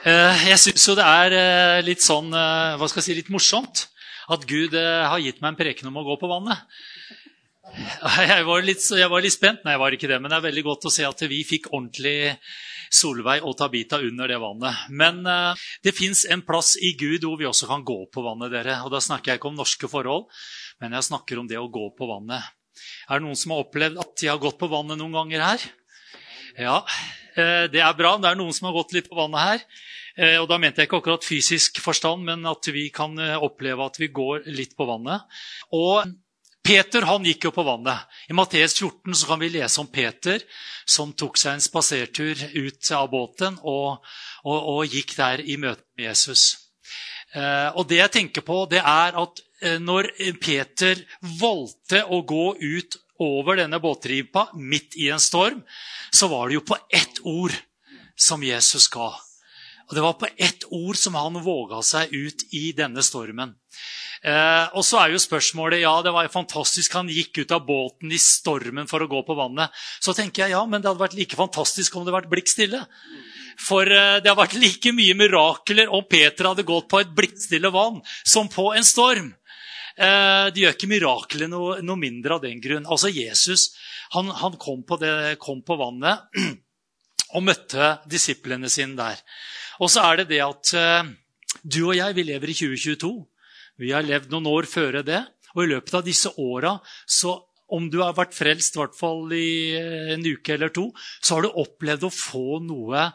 Eh, jeg syns jo det er eh, litt sånn eh, hva skal jeg si, litt morsomt at Gud har gitt meg en preken om å gå på vannet. Jeg var, litt, jeg var litt spent. Nei, jeg var ikke det, men det er veldig godt å se at vi fikk ordentlig Solveig og Tabita under det vannet. Men det fins en plass i Gud hvor vi også kan gå på vannet. dere. Og Da snakker jeg ikke om norske forhold, men jeg snakker om det å gå på vannet. Er det noen som har opplevd at de har gått på vannet noen ganger her? Ja, det er bra. Det er noen som har gått litt på vannet her. Eh, og da mente jeg ikke akkurat fysisk forstand, men at vi kan eh, oppleve at vi går litt på vannet. Og Peter han gikk jo på vannet. I Matteus 14 så kan vi lese om Peter som tok seg en spasertur ut av båten og, og, og gikk der i møte med Jesus. Eh, og det jeg tenker på, det er at når Peter valgte å gå ut over denne båtripa midt i en storm, så var det jo på ett ord som Jesus ga. Og Det var på ett ord som han våga seg ut i denne stormen. Eh, og så er jo spørsmålet ja, det var fantastisk. Han gikk ut av båten i stormen for å gå på vannet. Så tenker jeg ja, men det hadde vært like fantastisk om det hadde vært blikkstille. For eh, det har vært like mye mirakler om Peter hadde gått på et blikkstille vann som på en storm. Eh, det gjør ikke miraklet noe, noe, mindre av den grunn. Altså Jesus han, han kom, på det, kom på vannet og møtte disiplene sine der. Og så er det det at uh, du og jeg vi lever i 2022. Vi har levd noen år før det. Og i løpet av disse åra, om du har vært frelst i hvert fall i eh, en uke eller to, så har du opplevd å få noe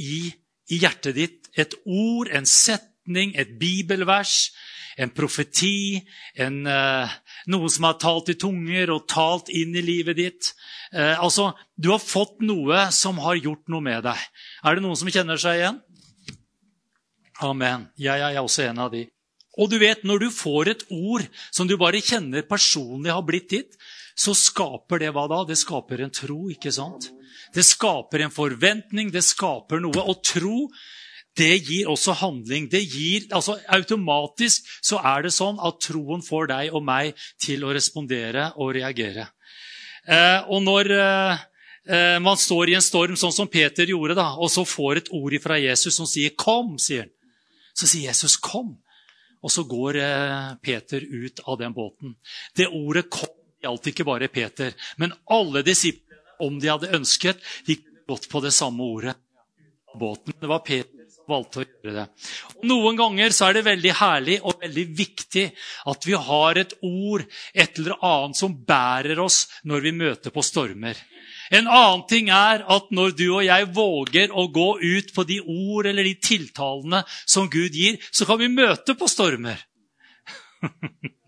i, i hjertet ditt. Et ord, en setning, et bibelvers, en profeti, en, uh, noe som har talt i tunger og talt inn i livet ditt. Uh, altså, Du har fått noe som har gjort noe med deg. Er det noen som kjenner seg igjen? Amen. Jeg er også en av de. Og du vet, når du får et ord som du bare kjenner personlig har blitt ditt, så skaper det hva da? Det skaper en tro, ikke sant? Det skaper en forventning, det skaper noe. Og tro, det gir også handling. Det gir, altså Automatisk så er det sånn at troen får deg og meg til å respondere og reagere. Eh, og når eh, eh man står i en storm, sånn som Peter gjorde, da, og så får et ord fra Jesus som sier 'kom', sier han. Så sier Jesus 'kom', og så går eh, Peter ut av den båten. Det ordet 'kom' gjaldt ikke bare Peter, men alle disiplene, om de hadde ønsket, de gått på det samme ordet. båten. Det var Peter valgte å gjøre det. Og noen ganger så er det veldig herlig og veldig viktig at vi har et ord, et eller annet, som bærer oss når vi møter på stormer. En annen ting er at når du og jeg våger å gå ut på de ord eller de tiltalene som Gud gir, så kan vi møte på stormer.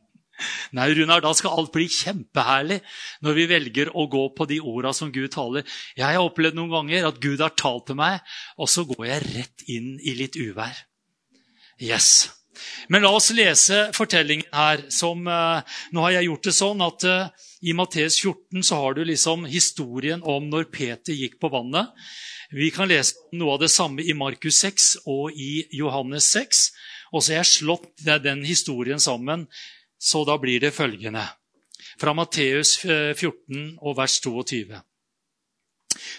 Nei, Runar, da skal alt bli kjempeherlig når vi velger å gå på de orda som Gud taler. Jeg har opplevd noen ganger at Gud har talt til meg, og så går jeg rett inn i litt uvær. Yes. Men la oss lese fortellingen her. Som, uh, nå har jeg gjort det sånn at uh, i Matteus 14 så har du liksom historien om når Peter gikk på vannet. Vi kan lese noe av det samme i Markus 6 og i Johannes 6. Og så har jeg slått den historien sammen, så da blir det følgende. Fra Matteus 14 eh, og vers 22.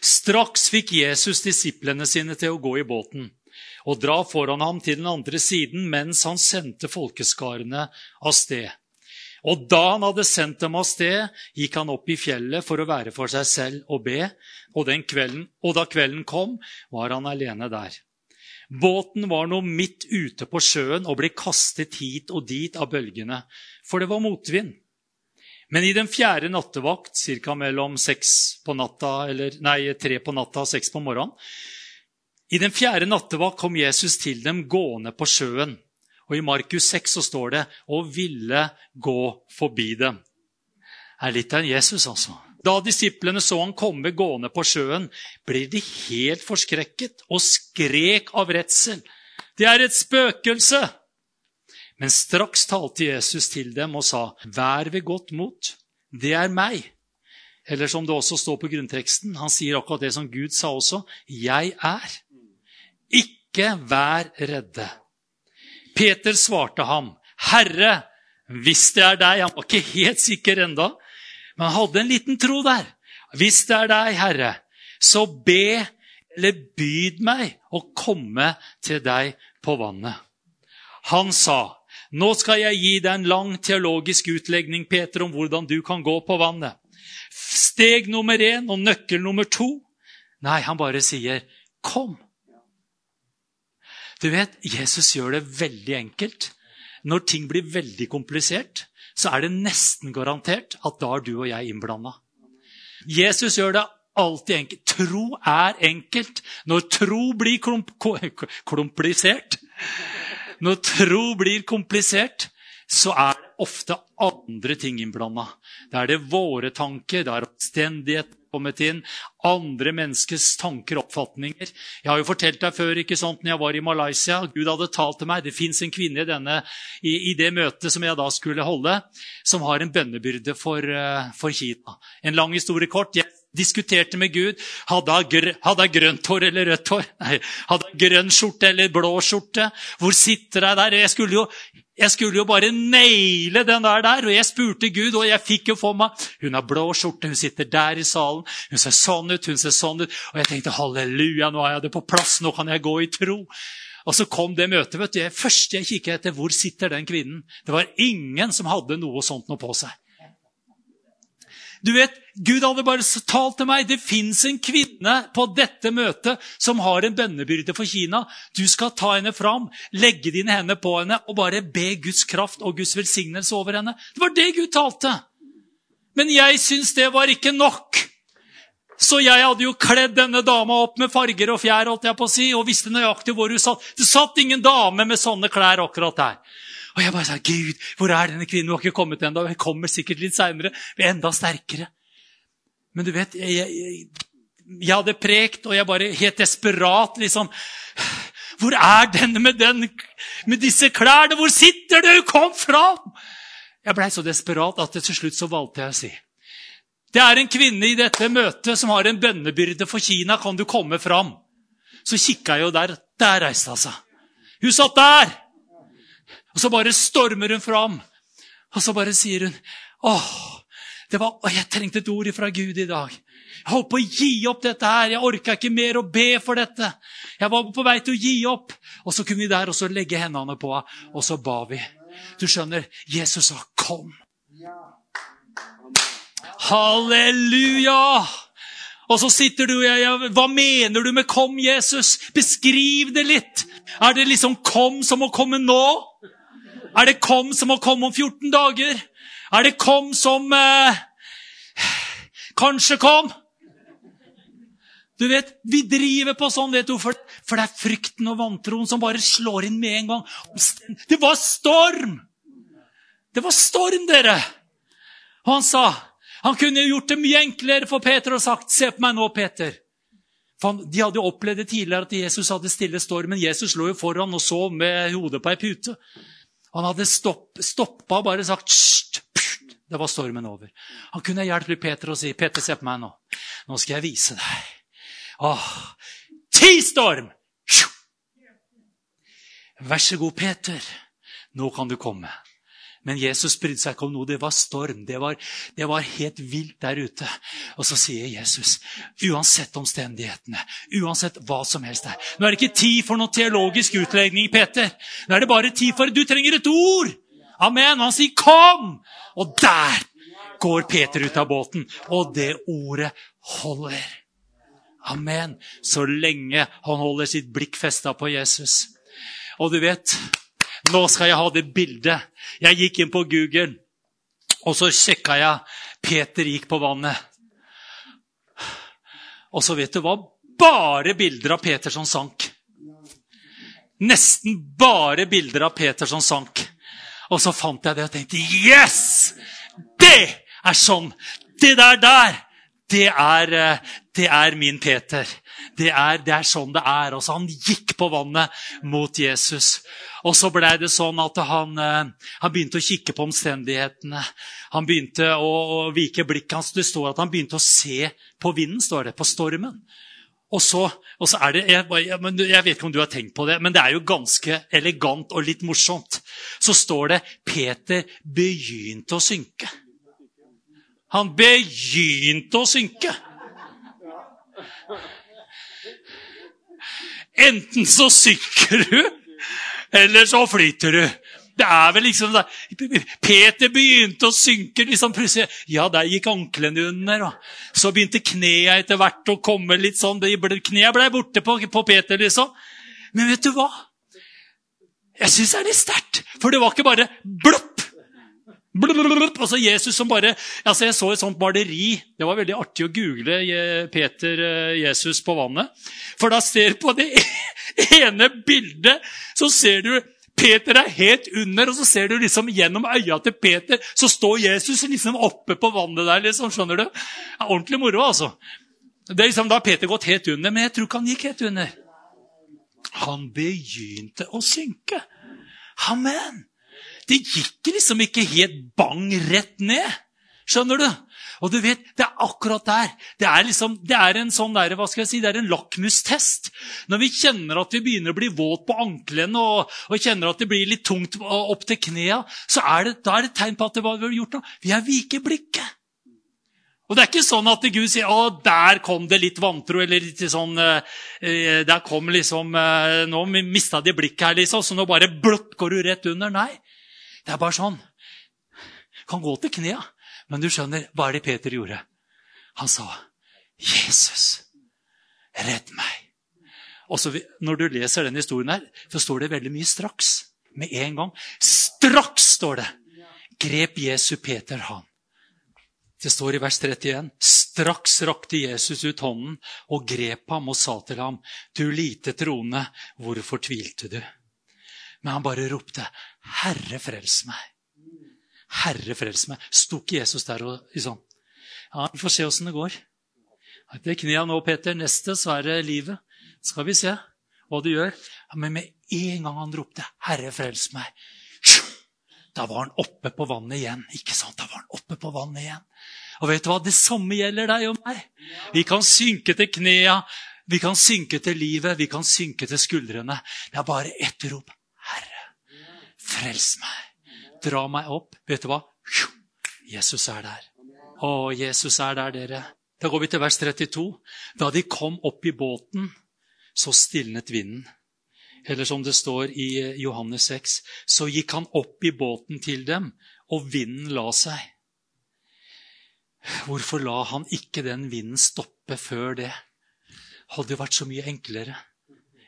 Straks fikk Jesus disiplene sine til å gå i båten og dra foran ham til den andre siden mens han sendte folkeskarene av sted. Og da han hadde sendt dem av sted, gikk han opp i fjellet for å være for seg selv og be. Og, kvelden, og da kvelden kom, var han alene der. Båten var nå midt ute på sjøen og ble kastet hit og dit av bølgene, for det var motvind. Men i den fjerde nattevakt, ca. mellom på natta, eller, nei, tre på natta og seks på morgenen, i den fjerde nattevakt kom Jesus til dem gående på sjøen. Og i Markus 6 så står det 'og ville gå forbi dem'. Det er litt av en Jesus, altså. Da disiplene så han komme gående på sjøen, ble de helt forskrekket og skrek av redsel. Det er et spøkelse! Men straks talte Jesus til dem og sa, 'Vær ved godt mot. Det er meg.' Eller som det også står på grunnteksten, han sier akkurat det som Gud sa også, 'Jeg er'. Ikke vær redde. Peter svarte ham, 'Herre, hvis det er deg' Han var ikke helt sikker enda, men han hadde en liten tro der. 'Hvis det er deg, Herre, så be eller byd meg å komme til deg på vannet. Han sa, nå skal jeg gi deg en lang teologisk utlegning, Peter, om hvordan du kan gå på vannet. Steg nummer én og nøkkel nummer to. Nei, han bare sier, kom. Du vet, Jesus gjør det veldig enkelt. Når ting blir veldig komplisert, så er det nesten garantert at da er du og jeg innblanda. Jesus gjør det alltid enkelt. Tro er enkelt. Når tro blir klump, komplisert Når tro blir komplisert, så er det ofte andre ting innblanda. Da er det våre tanker, det er omstendighet kommet inn, andre menneskers tanker og oppfatninger. Jeg har jo fortalt deg før ikke sant, når jeg var i Malaysia, Gud hadde talt til meg. Det fins en kvinne i, denne, i, i, det møtet som jeg da skulle holde, som har en bønnebyrde for, uh, for Kina. En lang historie kort. Jeg diskuterte med Gud. Hadde jeg grønt hår eller rødt hår? Nei, hadde jeg grønn skjorte eller blå skjorte? Hvor sitter jeg der? Jeg skulle jo, jeg skulle jo bare naile den der, der. Og jeg spurte Gud, og jeg fikk jo for meg Hun har blå skjorte, hun sitter der i salen. Hun ser sånn ut, hun ser sånn ut. Og jeg tenkte halleluja, nå har jeg det på plass, nå kan jeg gå i tro. Og så kom det møtet. vet du. Det første jeg kikket etter, hvor sitter den kvinnen? Det var ingen som hadde noe sånt noe på seg. Du vet, Gud hadde bare talt til meg det fins en kvinne på dette møtet som har en bønnebyrde for Kina. Du skal ta henne fram, legge dine hender på henne og bare be Guds kraft og Guds velsignelse over henne. Det var det Gud talte. Men jeg syns det var ikke nok. Så jeg hadde jo kledd denne dama opp med farger og fjær holdt jeg på å si, og visste nøyaktig hvor hun satt. Det satt ingen dame med sånne klær akkurat der. Og jeg bare sa, 'Gud, hvor er denne kvinnen?' Hun har ikke kommet ennå. Hun kommer sikkert litt seinere. Enda sterkere. Men du vet, jeg, jeg, jeg, hadde prekt, og jeg bare helt desperat liksom Hvor er denne med, den, med disse klærne? Hvor sitter du? Kom fram! Jeg blei så desperat at til slutt så valgte jeg å si det er en kvinne i dette møtet som har en bønnebyrde for Kina. Kan du komme fram? Så kikka jeg jo der. Der reiste hun seg. Hun satt der! Og så bare stormer hun fram. Og så bare sier hun åh, det var, jeg trengte et ord fra Gud i dag. Jeg holdt på å gi opp dette her. Jeg orka ikke mer å be for dette. Jeg var på vei til å gi opp. Og så kunne vi der også legge hendene på henne, og så ba vi. Du skjønner, Jesus sa 'kom'. Halleluja! Og så sitter du og jeg Hva mener du med 'kom, Jesus'? Beskriv det litt. Er det liksom 'kom' som å komme nå? Er det kom som må komme om 14 dager? Er det kom som eh, kanskje kom? Du vet, Vi driver på sånn, vet du, for, for det er frykten og vantroen som bare slår inn med en gang. Det var storm! Det var storm, dere! Og han sa han kunne gjort det mye enklere for Peter og sagt, 'Se på meg nå, Peter.' For de hadde jo opplevd det tidligere at Jesus hadde stille stormen. Jesus lå jo foran og sov med hodet på ei pute. Han hadde stopp, stoppa og bare sagt Sht! Det var stormen over. Han kunne hjelpe Peter og si, 'Peter, se på meg nå. Nå skal jeg vise deg.' Åh, ti storm! Vær så god, Peter. Nå kan du komme. Men Jesus brydde seg ikke om noe. Det var storm. Det var, det var, helt vilt der ute. Og så sier Jesus, uansett omstendighetene, uansett hva som helst er Nå er det ikke tid for noen teologisk utlegning, Peter. Nå er det bare tid for Du trenger et ord! Amen. Han sier 'kom'! Og der går Peter ut av båten. Og det ordet holder. Amen. Så lenge han holder sitt blikk festa på Jesus. Og du vet nå skal jeg ha det bildet. Jeg gikk inn på Google, og så sjekka jeg Peter gikk på vannet. Og så vet du hva? Bare bilder av Peter som sank. Nesten bare bilder av Peter som sank. Og så fant jeg det og tenkte Yes! Det er sånn! Det der der! Det er, eh, det er min Peter. Det er, det er, sånn det er. Altså, han gikk på vannet mot Jesus. Og så blei det sånn at han, eh, han, begynte å kikke på omstendighetene. Han begynte å, å vike blikket hans. Det står at han begynte å se på vinden, står det, på stormen. Og så, og så er det jeg, jeg, vet ikke om du har tenkt på det, men det er jo ganske elegant og litt morsomt. Så står det 'Peter begynte å synke'. Han begynte å synke. Enten så synker du, eller så flyter du. Det er vel liksom da, Peter begynte å synke. liksom plutselig, Ja, der gikk anklene under. og Så begynte knærne etter hvert å komme litt sånn. Knærne ble borte på, på Peter, liksom. Men vet du hva? Jeg syns det er litt sterkt. For det var ikke bare blopp. så Jesus som bare, altså Jeg så et sånt maleri. Det var veldig artig å google Peter eh, Jesus på vannet. For da ser du på det ene bildet, så ser du Peter er helt under, og så ser du liksom gjennom øya til Peter, så står Jesus liksom oppe på vannet der. liksom, skjønner du? Det ordentlig moro, altså. Det er liksom Da har Peter gått helt under, men jeg tror ikke han gikk helt under. Han begynte å synke. Amen. Det gikk liksom ikke helt bang rett ned. Skjønner du? Og du vet, Det er akkurat der. Det er, liksom, det er en sånn der, hva skal jeg si, det er en lakmustest. Når vi kjenner at vi begynner å bli våt på anklene og, og kjenner at det blir litt tungt opp til knea, så er det, da er det et tegn på at det, var vi har gjort noe. Vi er vike blikket. Og Det er ikke sånn at Gud sier å, der kom det litt vantro. eller litt sånn, eh, der kom liksom, eh, Nå mista de blikket her, liksom, så nå bare bløtt går du rett under. Nei. Det er bare sånn. Kan gå til knea. Men du skjønner, hva er det Peter gjorde? Han sa, 'Jesus, redd meg'. Og så, Når du leser den historien her, så står det veldig mye straks. Med en gang. Straks, står det! Grep Jesu Peter han. Det står i vers 31. Straks rakte Jesus ut hånden og grep ham og sa til ham, Du lite troende, hvorfor tvilte du? Men han bare ropte, Herre, frels meg. Herre, frels meg. Sto ikke Jesus der og liksom Ja, vi får se åssen det går. Det knia nå, Peter. Neste, så er det livet. Skal vi se hva du gjør. Men med en gang han ropte 'Herre, frels meg', da var han oppe på vannet igjen. Ikke sant? Da var han oppe på vannet igjen. Og vet du hva? Det samme gjelder deg og meg. Vi kan synke til knea, vi kan synke til livet, vi kan synke til skuldrene. Det er bare ett rop. Frels meg dra meg opp. Vet du hva? Jesus er der. Å, Jesus er der, dere. Da går vi til vers 32. Da de kom opp i båten, så stilnet vinden. Eller som det står i eh, Johannes 6, så gikk han opp i båten til dem, og vinden la seg. Hvorfor la han ikke den vinden stoppe før det? Hadde det vært så mye enklere.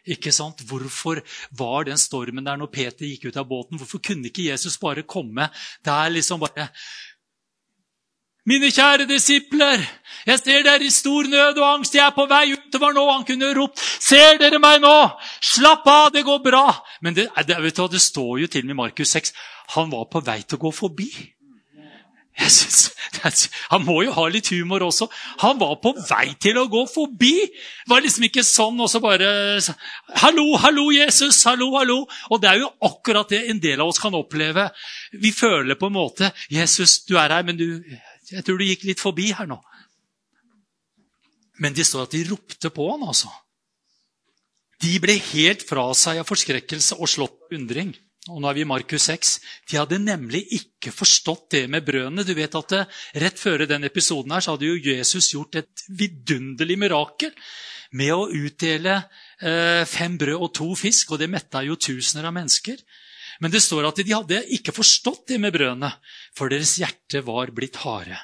Ikke sant? Hvorfor var den stormen der når Peter gikk ut av båten? Hvorfor kunne ikke Jesus bare komme der liksom bare Mine kjære disipler, jeg ser dere i stor nød og angst. Jeg er på vei utover nå. Han kunne ropt, 'Ser dere meg nå? Slapp av, det går bra.' Men det, det, du, det står jo til og med i Markus 6 han var på vei til å gå forbi. Synes, han må jo ha litt humor også. Han var på vei til å gå forbi. Det var liksom ikke sånn og så bare 'Hallo, hallo, Jesus! Hallo, hallo!' Og det er jo akkurat det en del av oss kan oppleve. Vi føler på en måte 'Jesus, du er her, men du, jeg tror du gikk litt forbi her nå.' Men de står at de ropte på han, altså. De ble helt fra seg av forskrekkelse og slått undring. Og nå er vi i Markus 6. De hadde nemlig ikke forstått det med brødene. Du vet at det, Rett før den episoden her, så hadde jo Jesus gjort et vidunderlig mirakel med å utdele eh, fem brød og to fisk, og det metta jo tusener av mennesker. Men det står at de hadde ikke forstått det med brødene, for deres hjerte var blitt harde.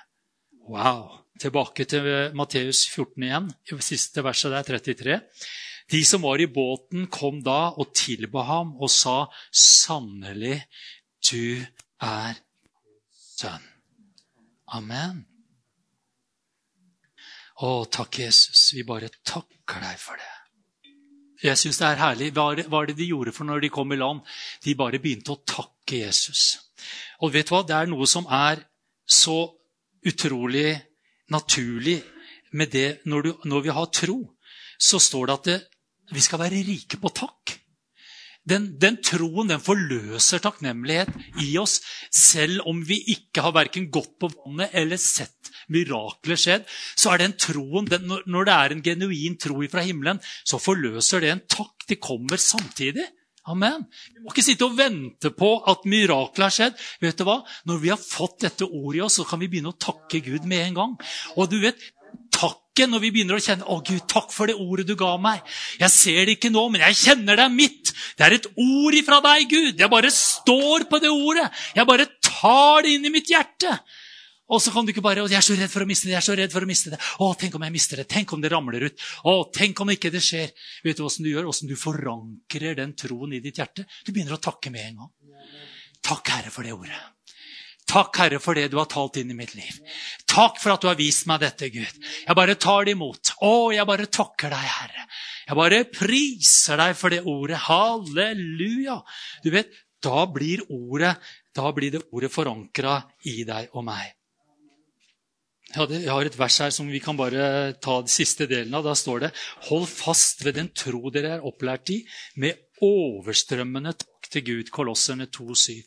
Wow. Tilbake til Matteus 14 igjen, siste verset der, 33. De som var i båten, kom da og tilba ham og sa, 'Sannelig, du er sønn'. Amen. Å, takk, Jesus. Vi bare takker deg for det. Jeg syns det er herlig. Hva var det de gjorde for når de kom i land? De bare begynte å takke Jesus. Og vet du hva? Det er noe som er så utrolig naturlig med det når, du, når vi har tro. Så står det at det, vi skal være rike på takk. Den, den, troen den forløser takknemlighet i oss, selv om vi ikke har verken gått på vannet eller sett mirakler skjedd. Så er den troen, den, Når det er en genuin tro fra himmelen, så forløser det en takk. De kommer samtidig. Amen. Vi må ikke sitte og vente på at mirakler har skjedd. Vet du hva? Når vi har fått dette ordet i oss, så kan vi begynne å takke Gud med en gang. Og du vet, takke når vi begynner å kjenne 'Å, Gud, takk for det ordet du ga meg'. Jeg ser det ikke nå, men jeg kjenner det er mitt. Det er et ord ifra deg, Gud. Jeg bare står på det ordet. Jeg bare tar det inn i mitt hjerte. Og så kan du ikke bare 'Jeg er så redd for å miste det.' jeg er så redd for å miste det. Å, tenk om jeg mister det. Tenk om det ramler ut. Å, tenk om ikke det skjer. Vet du åssen du gjør? Åssen du forankrer den troen i ditt hjerte? Du begynner å takke med en gang. Takk, Herre, for det ordet. Takk, Herre, for det du har talt inn i mitt liv. Takk for at du har vist meg dette, Gud. Jeg bare tar det imot. Å, jeg bare takker deg, Herre. Jeg bare priser deg for det ordet. Halleluja. Du vet, da blir ordet da blir det ordet forankra i deg og meg. Jeg har et vers her som vi kan bare ta den siste delen av. Da står det Hold fast ved den tro dere er opplært i, med overstrømmende takk til Gud. Kolosserne 2,7.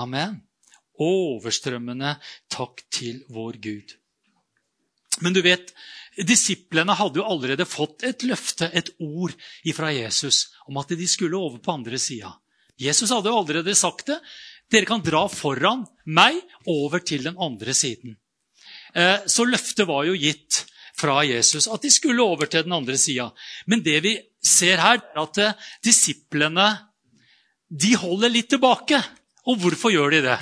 Amen overstrømmende takk til vår Gud. Men du vet, disiplene hadde jo allerede fått et løfte, et ord fra Jesus om at de skulle over på andre sida. Jesus hadde jo allerede sagt det. Dere kan dra foran meg over til den andre siden. Eh, så løftet var jo gitt fra Jesus at de skulle over til den andre sida. Men det vi ser her, er at eh, disiplene de holder litt tilbake. Og hvorfor gjør de det?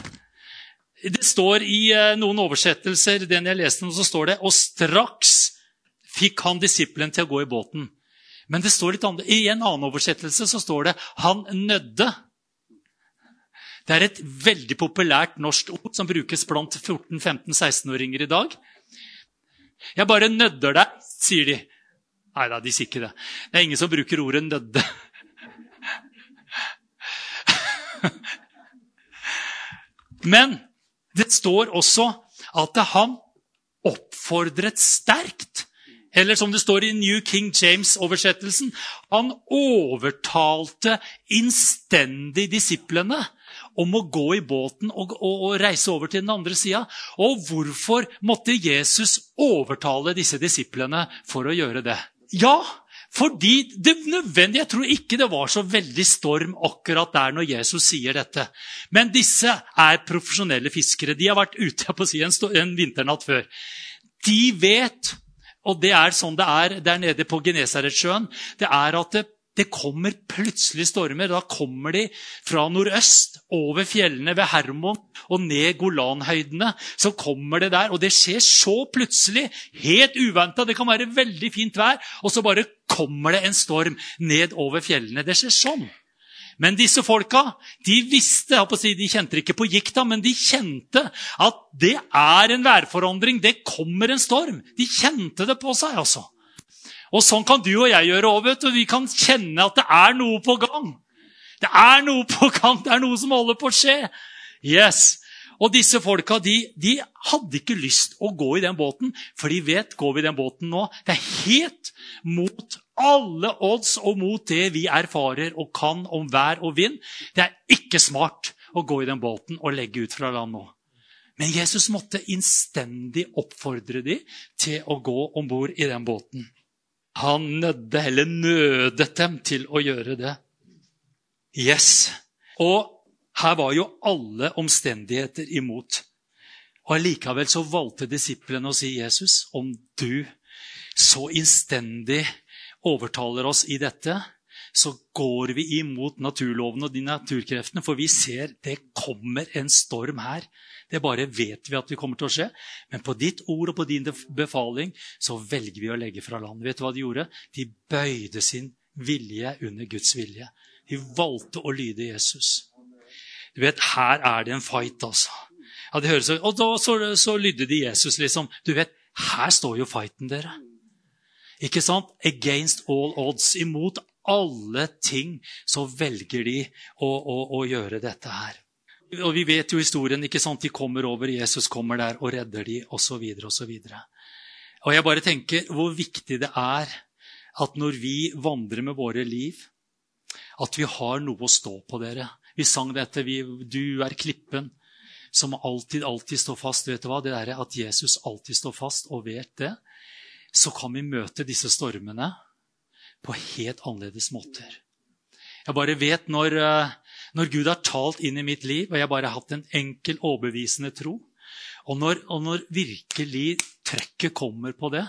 Det står i eh, noen oversettelser den jeg leste, så står det og straks fikk han disippelen til å gå i båten. Men det står litt annet. i en annen oversettelse så står det 'han nødde'. Det er et veldig populært norsk ord som brukes blant 14-15-16-åringer i dag. 'Jeg bare nødder deg', sier de. Nei da, de sier ikke det. Det er ingen som bruker ordet 'nødde'. Men det står også at han oppfordret sterkt. Eller som det står i New King James-oversettelsen Han overtalte innstendig disiplene om å gå i båten og, og, og reise over til den andre sida. Og hvorfor måtte Jesus overtale disse disiplene for å gjøre det? Ja, fordi det nødvendig, Jeg tror ikke det var så veldig storm akkurat der når Jesus sier dette. Men disse er profesjonelle fiskere. De har vært ute på siden si en, en vinternatt før. De vet, og det er sånn det er der nede på Genesaretsjøen, det er at det det kommer plutselig stormer. Da kommer de fra nordøst, over fjellene ved Hermon og ned Golanhøydene. Så kommer det der, og det skjer så plutselig, helt uventa. Det kan være veldig fint vær, og så bare kommer det en storm ned over fjellene. Det skjer sånn. Men disse folka de visste, de kjente ikke på gikta, men de kjente at det er en værforandring. Det kommer en storm. De kjente det på seg. altså. Og sånn kan du og jeg gjøre òg. Vi kan kjenne at det er noe på gang. Det er noe på gang. Det er noe som holder på å skje. Yes. Og disse folka de, de, hadde ikke lyst å gå i den båten, for de vet går vi i den båten nå Det er helt mot alle odds og mot det vi erfarer og kan om vær og vind. Det er ikke smart å gå i den båten og legge ut fra land nå. Men Jesus måtte innstendig oppfordre dem til å gå om bord i den båten. Han nødde, eller nødet dem til å gjøre det. Yes. Og her var jo alle omstendigheter imot. Og Allikevel så valgte disiplene å si, 'Jesus, om du så innstendig overtaler oss i dette, så går vi imot naturlovene og de naturkreftene, for vi ser det kommer en storm her. Det bare vet vi at det kommer til å skje. Men på ditt ord og på din befaling så velger vi å legge fra land. Vet du hva de gjorde? De bøyde sin vilje under Guds vilje. De valgte å lyde Jesus. Du vet, Her er det en fight, altså. Ja, det høres, og da så, så lydde de Jesus, liksom. Du vet, her står jo fighten, dere. Ikke sant? Against all odds. Imot alle ting så velger de å, å, å gjøre dette her. Og vi vet jo historien. ikke sant? De kommer over, Jesus kommer der og redder de, osv. osv. Og jeg bare tenker hvor viktig det er at når vi vandrer med våre liv, at vi har noe å stå på, dere. Vi sang dette. Vi, du er klippen som alltid, alltid står fast. Vet du hva? Det derre at Jesus alltid står fast og vet det, så kan vi møte disse stormene på helt annerledes måter. Jeg bare vet når uh, når Gud har talt inn i mitt liv, og jeg bare har hatt en enkel, overbevisende tro, og når, og når virkelig trøkket kommer på det,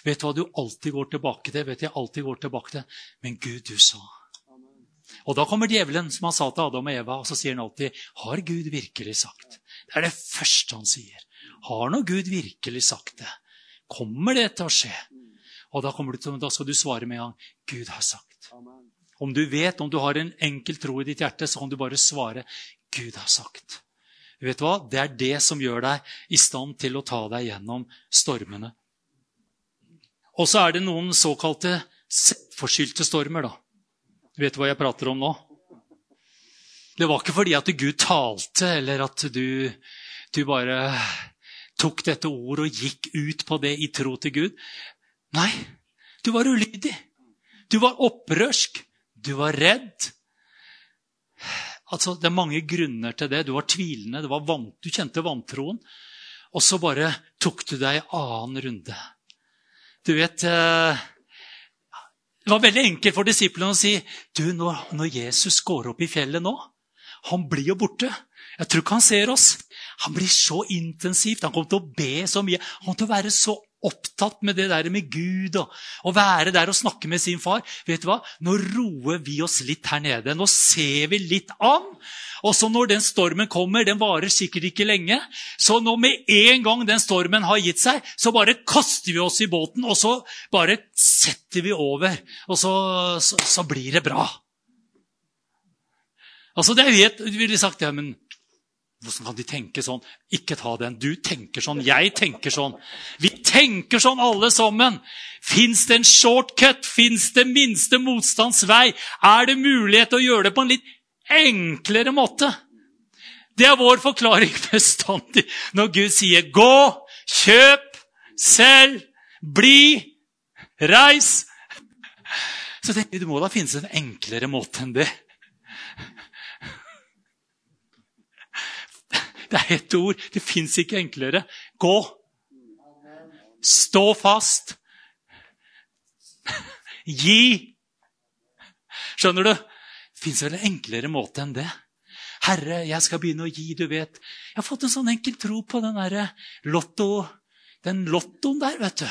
Vet du hva du alltid går tilbake til? Vet jeg alltid går tilbake til? Men Gud, du sa. Og da kommer djevelen, som han sa til Adam og Eva, og så sier han alltid, 'Har Gud virkelig sagt?' Det er det første han sier. Har nå Gud virkelig sagt det? Kommer det til å skje? Og da, du, da skal du svare med en gang, 'Gud har sagt'. Om du vet, om du har en enkel tro i ditt hjerte, så kan du bare svare, 'Gud har sagt'. Vet du hva? Det er det som gjør deg i stand til å ta deg gjennom stormene. Og så er det noen såkalte selvforskyldte stormer. da. Vet du hva jeg prater om nå? Det var ikke fordi at Gud talte, eller at du, du bare tok dette ordet og gikk ut på det i tro til Gud. Nei, du var ulydig. Du var opprørsk. Du var redd. Altså, Det er mange grunner til det. Du var tvilende, var vant, du kjente vantroen. Og så bare tok du deg en annen runde. Du vet eh, Det var veldig enkelt for disiplene å si du, når, Jesus går opp i fjellet nå Han blir jo borte. Jeg tror ikke han ser oss. Han blir så intensivt. Han kommer til å be så mye. Han kommer til å være så opptatt med det der med Gud og å være der og snakke med sin far. Vet du hva? Nå roer vi oss litt her nede. Nå ser vi litt an. Og så når den stormen kommer, den varer sikkert ikke lenge, så nå med en gang den stormen har gitt seg, så bare kaster vi oss i båten, og så bare setter vi over. Og så, så, så blir det bra. Altså, det er jo helt, ville sagt, ja, men hvordan kan de tenke sånn? Ikke ta den. Du tenker sånn. Jeg tenker sånn. Vi tenker sånn alle sammen. Fins det en shortcut? Fins det minste motstands vei? Er det mulighet til å gjøre det på en litt enklere måte? Det er vår forklaring bestandig når Gud sier 'gå, kjøp, selg, bli, reis'. Så tenker vi, det må da finnes en enklere måte enn det. Det er ett ord. Det fins ikke enklere. Gå. Stå fast. Gi. Skjønner du? Det fins vel en enklere måte enn det. Herre, jeg skal begynne å gi, du vet. Jeg har fått en sånn enkel tro på den derre lotto, den lottoen der, vet du.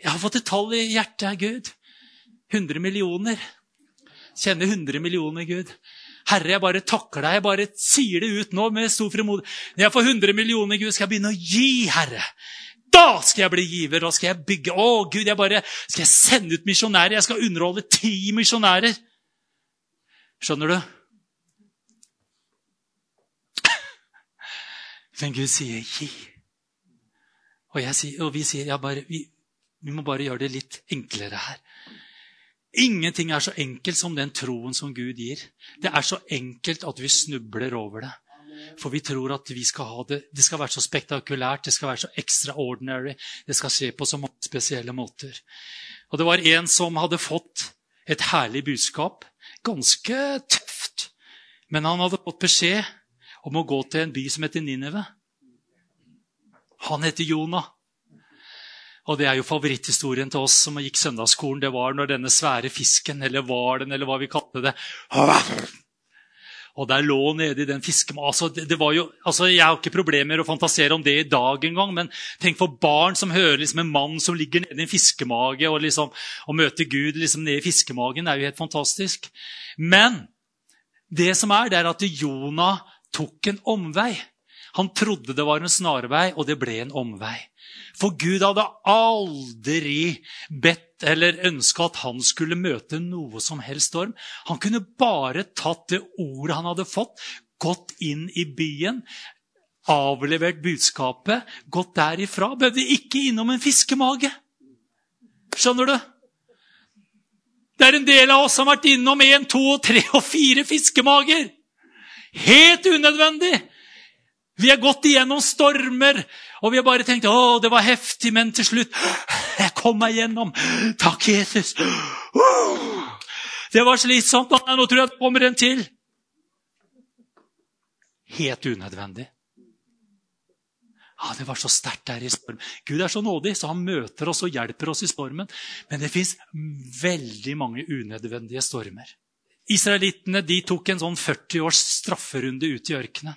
Jeg har fått et tall i hjertet, Gud. 100 millioner. Kjenner 100 millioner, Gud. Herre, jeg bare takker deg. Jeg bare sier det ut nå med stor frimodig. Når jeg får 100 millioner, Gud, skal jeg begynne å gi, Herre. Da skal jeg bli giver, da skal jeg bygge Å, Gud, jeg bare skal jeg sende ut misjonærer. Jeg skal underholde ti misjonærer. Skjønner du? Men Gud sier 'gi'. Og, sier, og vi sier ja, bare, vi, vi må bare gjøre det litt enklere her. Ingenting er så enkelt som den troen som Gud gir. Det er så enkelt at vi snubler over det. For vi tror at vi skal ha det, det skal være så spektakulært, det skal være så extraordinary. Det skal skje på så mange spesielle måter. Og Det var en som hadde fått et herlig budskap. Ganske tøft. Men han hadde fått beskjed om å gå til en by som heter Nineve. Han heter Jonah. Og det er jo favoritthistorien til oss som gikk søndagsskolen. Det var når denne svære fisken, eller var den, eller hva vi kalte det Og der lå nede i den fiskemagen altså, altså, Jeg har ikke problemer med å fantasere om det i dag engang, men tenk for barn som hører liksom en mann som ligger nede i en fiskemage, og, liksom, og møter Gud liksom nede i fiskemagen. Det er jo helt fantastisk. Men det som er, det er at Jonah tok en omvei. Han trodde det var en snarvei, og det ble en omvei. For Gud hadde aldri bedt eller ønska at han skulle møte noe som helst storm. Han kunne bare tatt det ordet han hadde fått, gått inn i byen, avlevert budskapet, gått derifra. Behøvde ikke innom en fiskemage. Skjønner du? Det er en del av oss som har vært innom én, to, tre og fire fiskemager. Helt unødvendig. Vi har gått igjennom stormer, og vi har bare tenkt å, det var heftig, men til slutt Jeg kom meg gjennom. Takk, Jesus. Det var slitsomt. Nå tror jeg det kommer en til. Helt unødvendig. Ja, Det var så sterkt der i stormen. Gud er så nådig, så han møter oss og hjelper oss i stormen. Men det fins veldig mange unødvendige stormer. Israelittene de tok en sånn 40 års strafferunde ut i ørkenen.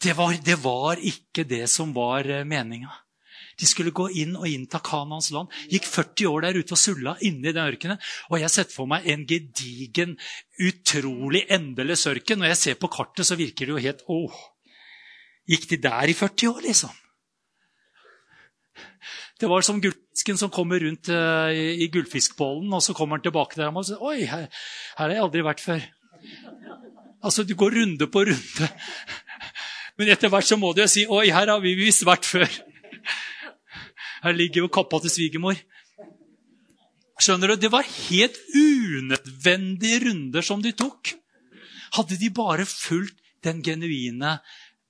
Det var, det var ikke det som var eh, meninga. De skulle gå inn og innta Kanans land. Gikk 40 år der ute og sulla inni den ørkenen. Og jeg setter for meg en gedigen, utrolig endeløs ørken. Når jeg ser på kartet, så virker det jo helt Åh, gikk de der i 40 år, liksom? Det var som gullfisken som kommer rundt uh, i, i gullfiskbollen, og så kommer han tilbake der og sier Oi, her, her har jeg aldri vært før. Altså, Du går runde på runde. Men etter hvert så må du jo si Oi, her har vi visst vært før. Her ligger jo kappa til svigermor. Skjønner du? Det var helt unødvendige runder som de tok. Hadde de bare fulgt den genuine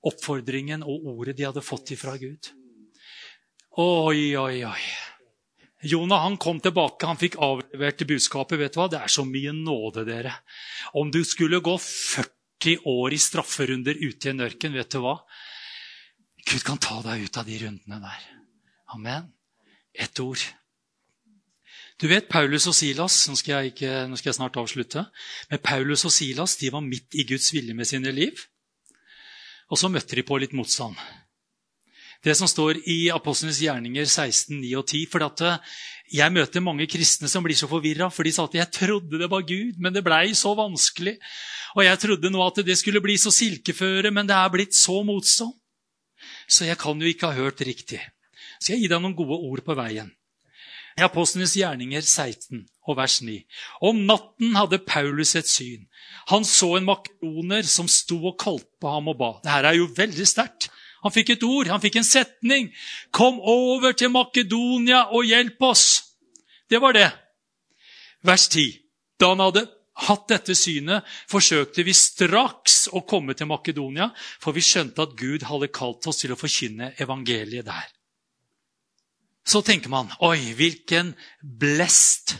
oppfordringen og ordet de hadde fått ifra Gud. Oi, oi, oi. Jonah han kom tilbake, han fikk avlevert budskapet. vet du hva? Det er så mye nåde, dere. Om du skulle gå 40 år i strafferunder ute i en ørken, vet du hva? Gud kan ta deg ut av de rundene der. Amen. Ett ord. Du vet, Paulus og Silas nå skal, jeg ikke, nå skal jeg snart avslutte, men Paulus og Silas de var midt i Guds vilje med sine liv. Og så møtte de på litt motstand det som står i Apostlenes gjerninger 16, 9 og 10. For at eh, jeg møter mange kristne som blir så forvirra, for de sa at jeg trodde det var Gud, men det blei så vanskelig. Og jeg trodde nå at det skulle bli så silkeføre, men det er blitt så motstand. Så jeg kan jo ikke ha hørt riktig. Skal jeg gi deg noen gode ord på veien? I Apostlenes gjerninger 16 og vers 9. Om natten hadde Paulus et syn. Han så en makedoner som sto og kalte på ham og ba. Dette er jo veldig sterkt. Han fikk et ord, han fikk en setning. 'Kom over til Makedonia og hjelp oss.' Det var det. Vers 10. Da han hadde hatt dette synet, forsøkte vi straks å komme til Makedonia, for vi skjønte at Gud hadde kalt oss til å forkynne evangeliet der. Så tenker man oi, hvilken blest,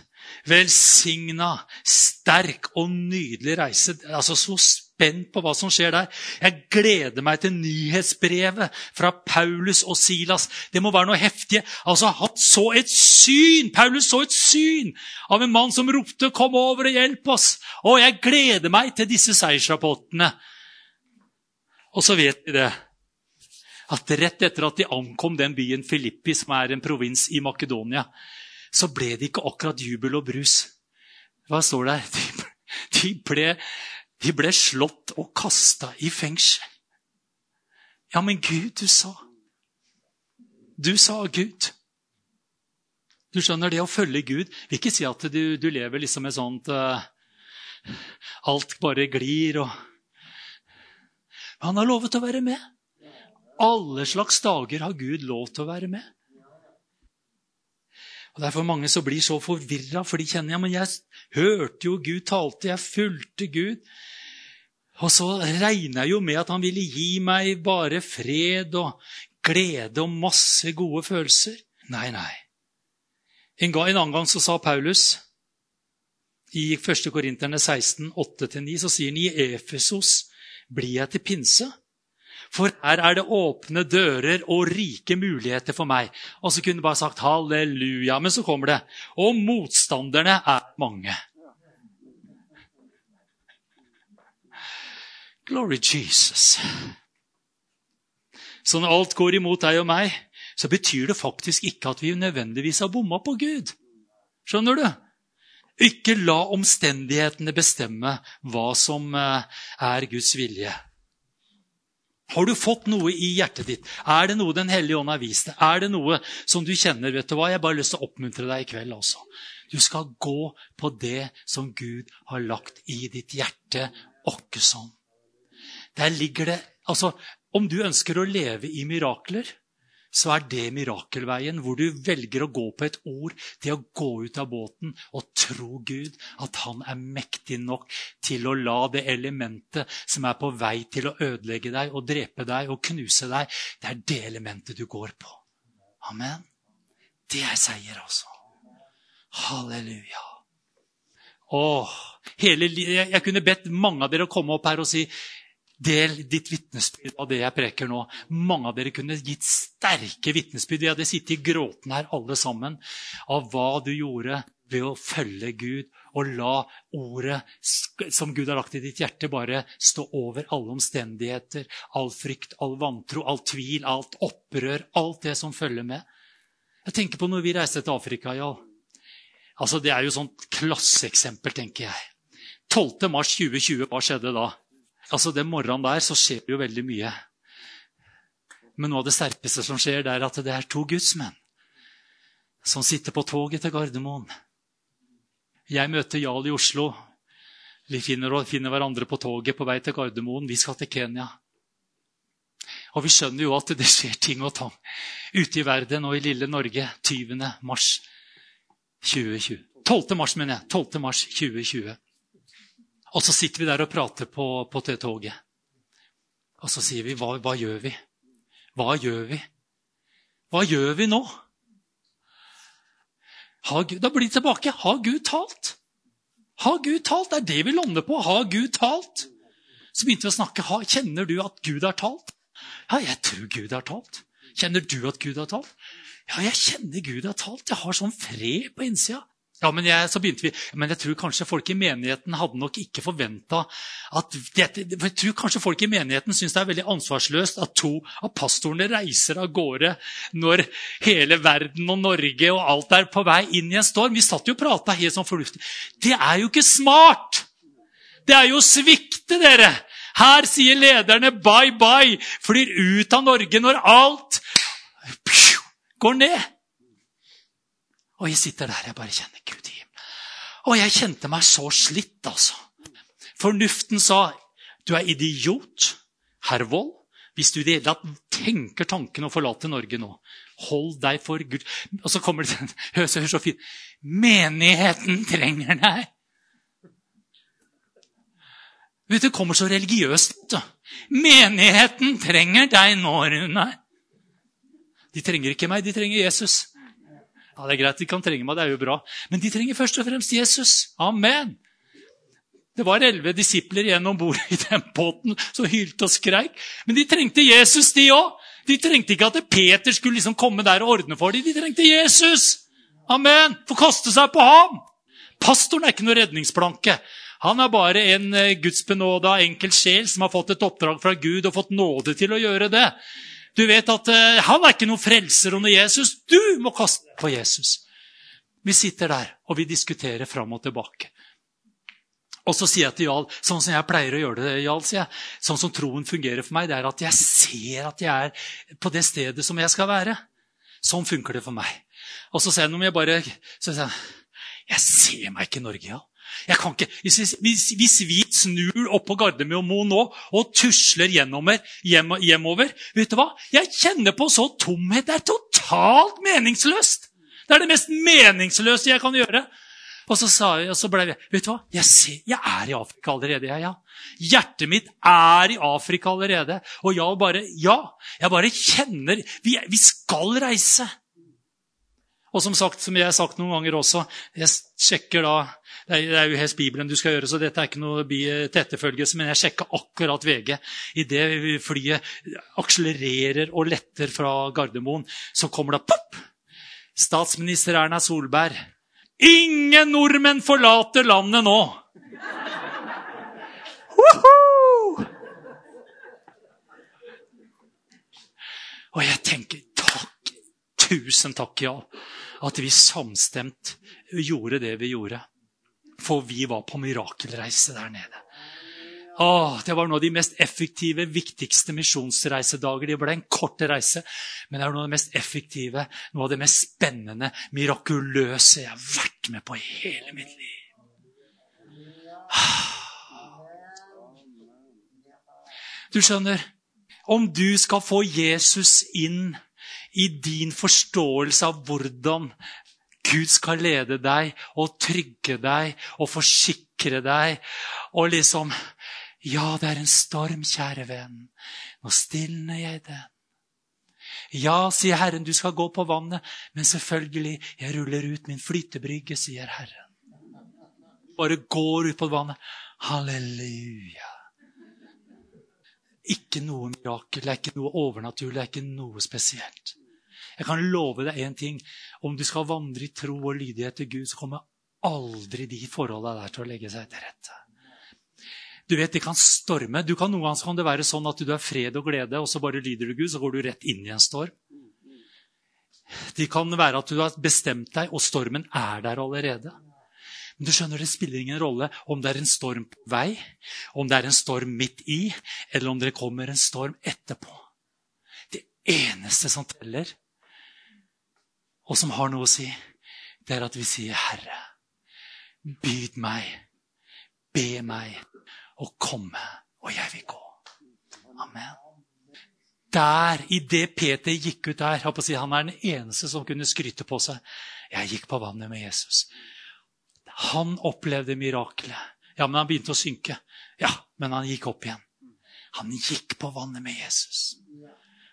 velsigna, sterk og nydelig reise. Altså Så spent på hva som skjer der. Jeg gleder meg til nyhetsbrevet fra Paulus og Silas. Det må være noe heftig. Altså, Han så et syn! Paulus så et syn av en mann som ropte 'Kom over og hjelp oss'. Og jeg gleder meg til disse seiersrapportene. Og så vet vi det at rett etter at de ankom den byen Filippi, som er en provins i Makedonia, så ble det ikke akkurat jubel og brus. Hva står der? De ble de ble slått og kasta i fengsel. Ja, men Gud, du sa. Du sa Gud. Du skjønner, det å følge Gud vil ikke si at du, du lever liksom et sånt uh, Alt bare glir og Han har lovet å være med. Alle slags dager har Gud lov til å være med. Og Derfor mange som blir så forvirra, for de kjenner ja, men jeg hørte jo Gud talte, jeg fulgte Gud. Og så regna jeg jo med at han ville gi meg bare fred og glede og masse gode følelser. Nei, nei. En, gang, en annen gang så sa Paulus i 1. Korinterne 16, 8-9, så sier han i Efesos blir jeg til pinse. For her er det åpne dører og rike muligheter for meg. Og så kunne du bare sagt halleluja. Men så kommer det. Og motstanderne er mange. Glory Jesus. Så når alt går imot deg og meg, så betyr det faktisk ikke at vi nødvendigvis har bomma på Gud. Skjønner du? Ikke la omstendighetene bestemme hva som eh, er Guds vilje. Har du fått noe i hjertet ditt? Er det noe Den hellige ånd har vist deg? Er det noe som du kjenner? vet du hva? Jeg har bare lyst til å oppmuntre deg i kveld også. Du skal gå på det som Gud har lagt i ditt hjerte, åkke sånn. Der ligger det Altså, om du ønsker å leve i mirakler, så er det mirakelveien hvor du velger å gå på et ord, det å gå ut av båten og tro Gud, at han er mektig nok til å la det elementet som er på vei til å ødelegge deg og drepe deg og knuse deg, det er det elementet du går på. Amen. Det er seier, altså. Halleluja. Åh, hele, jeg, jeg kunne bedt mange av dere å komme opp her og si Del ditt vitnesbyrd av det jeg preker nå. Mange av dere kunne gitt sterke vitnesbyrd. Vi hadde sittet gråtende her alle sammen av hva du gjorde ved å følge Gud og la ordet som Gud har lagt i ditt hjerte, bare stå over alle omstendigheter, all frykt, all vantro, all tvil, alt opprør, alt det som følger med. Jeg tenker på når vi reiste til Afrika, ja. Altså, Det er jo sånt klasseeksempel, tenker jeg. 12. mars 2020, hva skjedde da? Altså, Den morgenen der så skjer det jo veldig mye. Men noe av det sterkeste som skjer, det er at det er to gudsmenn som sitter på toget til Gardermoen. Jeg møter Jarl i Oslo. Vi finner, finner hverandre på toget på vei til Gardermoen. Vi skal til Kenya. Og vi skjønner jo at det skjer ting og tang ute i verden og i lille Norge 20. mars 2020. 12. mars, mener jeg. 12. mars 2020. Og så sitter vi der og prater på, på det toget. Og så sier vi hva, hva gjør vi? Hva gjør vi? Hva gjør vi nå? Gud, da blir det tilbake. Har Gud talt? Har Gud talt? Det er det vi lander på. Har Gud talt? Så begynte vi å snakke. Kjenner du at Gud har talt? Ja, jeg tror Gud har talt. Kjenner du at Gud har talt? Ja, jeg kjenner Gud har talt. Jeg har sånn fred på innsida. Ja, men jeg, så begynte vi, men jeg tror kanskje folk i menigheten hadde nok ikke forventa at dette, Jeg tror kanskje folk i menigheten syns det er veldig ansvarsløst at to av pastorene reiser av gårde når hele verden og Norge og alt er på vei inn i en storm. Vi satt jo og prata helt sånn fornuftig. Det er jo ikke smart! Det er jo å svikte, dere! Her sier lederne bye bye, flyr ut av Norge når alt går ned. Og jeg sitter der, jeg bare kjenner. Og jeg kjente meg så slitt, altså. Fornuften sa, 'Du er idiot, herr Wold, hvis du i det hele tatt tenker tanken å forlate Norge nå.' Hold deg for Gud. Og så kommer det hør så fint Menigheten trenger deg. Vet du, Det kommer så religiøst. Da. Menigheten trenger deg nå, Rune. De trenger ikke meg, de trenger Jesus. Ja, Det er greit, de kan trenge meg, det er jo bra. Men de trenger først og fremst Jesus. Amen. Det var elleve disipler igjen om bord i den båten som hylte og skreik. Men de trengte Jesus, de òg. De trengte ikke at Peter skulle liksom komme der og ordne for dem. De trengte Jesus. Amen. Få koste seg på ham. Pastoren er ikke noe redningsplanke. Han er bare en eh, gudsbenåda enkel sjel som har fått et oppdrag fra Gud og fått nåde til å gjøre det. Du vet at uh, han er ikke noen frelser under Jesus. Du må kaste deg på Jesus. Vi sitter der, og vi diskuterer fram og tilbake. Og så sier jeg til Jarl, sånn som jeg pleier å gjøre det, Jarl, sier jeg, sånn som troen fungerer for meg, det er at jeg ser at jeg er på det stedet som jeg skal være. Sånn funker det for meg. Og så sier jeg, om jeg bare så sier jeg, jeg ser meg ikke i Norge, Jarl. Ikke, hvis, hvis, hvis, vi snur opp på Gardermoen nå og tusler hjemover, hjem, hjemover Vet du hva? Jeg kjenner på så tomhet. Det er totalt meningsløst. Det er det mest meningsløse jeg kan gjøre. Og så, sa jeg, og så ble jeg Vet du hva? Jeg, ser, jeg er i Afrika allerede. Jeg, ja. Hjertet mitt er i Afrika allerede. Og jeg bare Ja, jeg bare kjenner Vi, vi skal reise. Og som sagt, som jeg har sagt noen ganger også, jeg sjekker da det er jo helst Bibelen du skal gjøre, så dette er ikke noe til etterfølgelse. Men jeg sjekka akkurat VG. Idet flyet akselererer og letter fra Gardermoen, så kommer det pop! Statsminister Erna Solberg. Ingen nordmenn forlater landet nå! Woohoo! Og jeg tenker takk, tusen takk, ja, at vi samstemt gjorde det vi gjorde. For vi var på mirakelreise der nede. Åh, det var noe av de mest effektive, viktigste misjonsreisedager. Det ble en kort reise, men det er noe av det mest effektive, noe av det mest spennende, mirakuløse jeg har vært med på i hele mitt liv. Du skjønner, om du skal få Jesus inn i din forståelse av hvordan Gud skal lede deg og trygge deg og forsikre deg. Og liksom Ja, det er en storm, kjære venn. Nå stilner jeg den. Ja, sier Herren, du skal gå på vannet, men selvfølgelig, jeg ruller ut min flytebrygge, sier Herren. Bare går ut på vannet. Halleluja. Ikke noe mirakel, det er ikke noe overnaturlig, det er ikke noe spesielt. Jeg kan love deg én ting. Om du skal vandre i tro og lydighet til Gud, så kommer aldri de forholdene der til å legge seg til rette. Du vet, Det kan storme. Du kan Noen ganger kan det være sånn at du har fred og glede, og så bare lyder du Gud, så går du rett inn i en storm. Det kan være at du har bestemt deg, og stormen er der allerede. Men du skjønner, det spiller ingen rolle om det er en storm på vei, om det er en storm midt i, eller om det kommer en storm etterpå. Det eneste som teller, og som har noe å si, det er at vi sier, 'Herre, byd meg, be meg å komme, og jeg vil gå'. Amen der, i det Peter gikk ut der Han er den eneste som kunne skryte på seg. 'Jeg gikk på vannet med Jesus'. Han opplevde mirakelet. Ja, men han begynte å synke. Ja, men han gikk opp igjen. Han gikk på vannet med Jesus.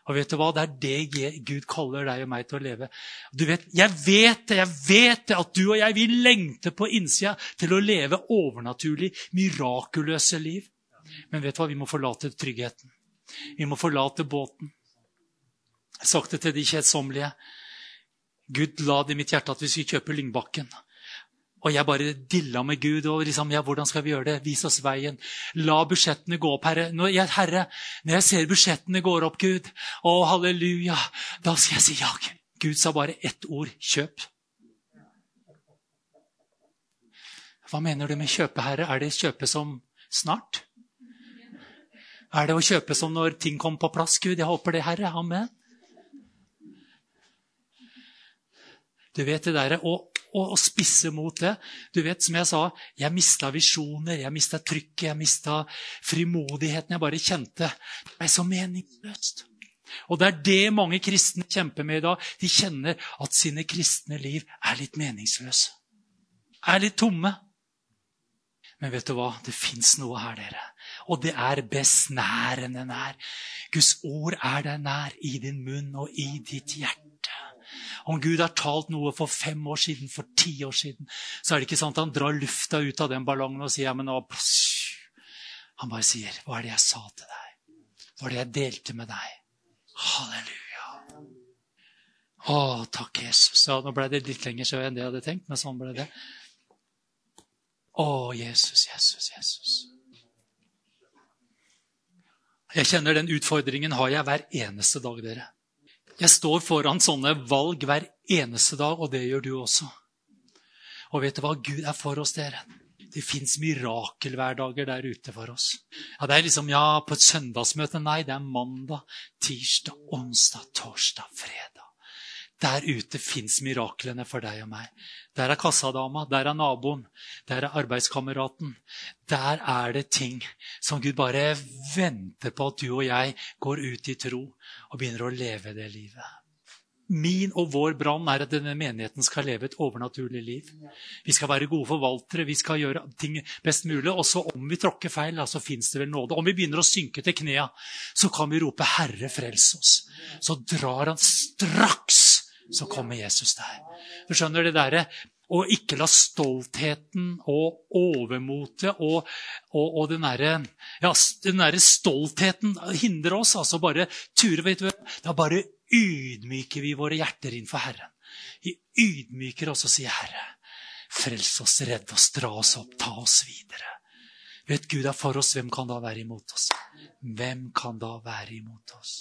Og vet du hva? Det er det Gud kaller deg og meg til å leve. Du vet, Jeg vet det, jeg vet det, at du og jeg vi lengter på innsida til å leve overnaturlig, mirakuløse liv. Men vet du hva? Vi må forlate tryggheten. Vi må forlate båten. Jeg har sagt det til de kjedsommelige. Gud la det i mitt hjerte at vi skulle kjøpe Lyngbakken. Og jeg bare dilla med Gud. og liksom, ja, Hvordan skal vi gjøre det? Vis oss veien. La budsjettene gå opp, Herre. Når jeg, herre, når jeg ser budsjettene går opp, Gud, å halleluja, da skal jeg si ja. Gud sa bare ett ord kjøp. Hva mener du med kjøpe, Herre? Er det kjøpe som snart? Er det å kjøpe som når ting kommer på plass, Gud? Jeg håper det, Herre. Amen. Du vet det derre å, å, og spisse mot det. Du vet, som jeg sa, jeg mista visjoner, jeg mista trykket, jeg mista frimodigheten. Jeg bare kjente det ble så meningsløst. Og det er det mange kristne kjemper med i dag. De kjenner at sine kristne liv er litt meningsløse. Er litt tomme. Men vet du hva? Det fins noe her, dere og det er besnærende nær. Guds ord er deg nær i din munn og i ditt hjerte. Om Gud har talt noe for fem år siden, for ti år siden, så er det ikke sånn at han drar lufta ut av den ballongen og sier ja, men nå, Han bare sier, 'Hva er det jeg sa til deg? Hva er det jeg delte med deg?' Halleluja. Å, takk, Jesus. Ja, nå ble det litt lenger sjø enn det jeg hadde tenkt, men sånn ble det. Å, Jesus, Jesus, Jesus. Jeg kjenner den utfordringen har jeg hver eneste dag, dere. Jeg står foran sånne valg hver eneste dag, og det gjør du også. Og vet du hva? Gud er for oss, dere. Det fins mirakelhverdager der ute for oss. Ja, Det er liksom ja, på et søndagsmøte. Nei, det er mandag, tirsdag, onsdag, torsdag, fredag. Der ute fins miraklene for deg og meg. Der er kassadama, der er naboen, der er arbeidskameraten. Der er det ting som Gud bare venter på at du og jeg går ut i tro og begynner å leve det livet. Min og vår brann er at denne menigheten skal leve et overnaturlig liv. Vi skal være gode forvaltere, vi skal gjøre ting best mulig. Og så om vi tråkker feil, så fins det vel nåde. Om vi begynner å synke til knea, så kan vi rope 'Herre, frels oss'. Så drar han straks så kommer Jesus der. Du skjønner det derre å ikke la stoltheten og overmotet og, og, og den derre ja, der stoltheten hindre oss. altså bare ture, vet du, Da bare ydmyker vi våre hjerter innfor Herren. Vi ydmyker oss og sier, 'Herre, frels oss, redd oss, dra oss opp, ta oss videre'. Vet Gud er for oss, hvem kan da være imot oss? Hvem kan da være imot oss?